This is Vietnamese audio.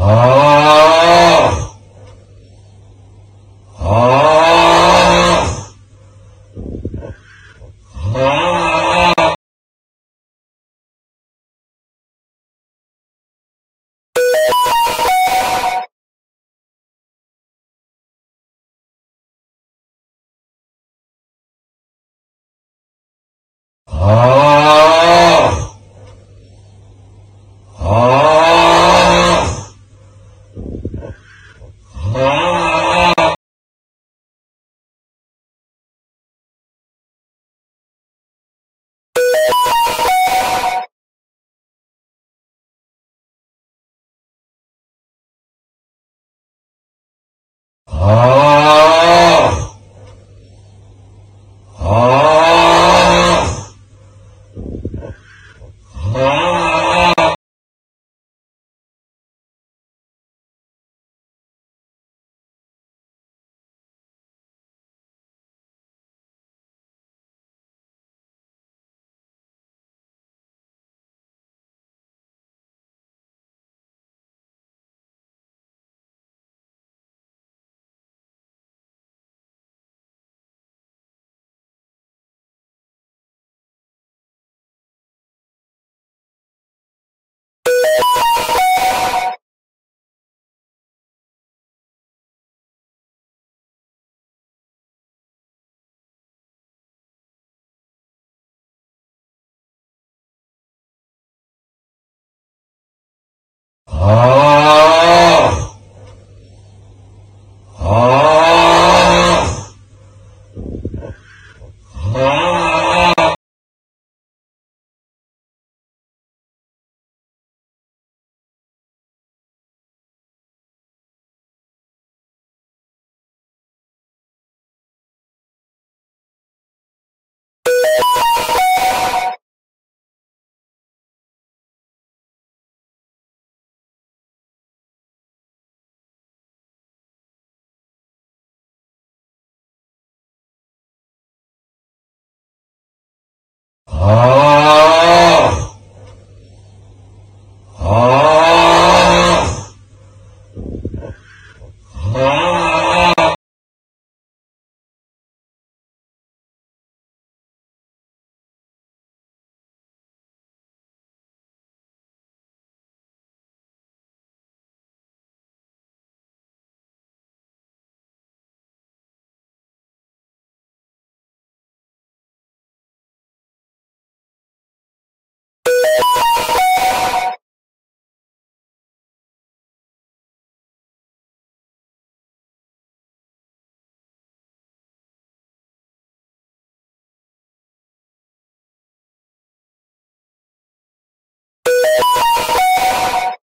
Oh. 哦哦 아, 아, 아. 아!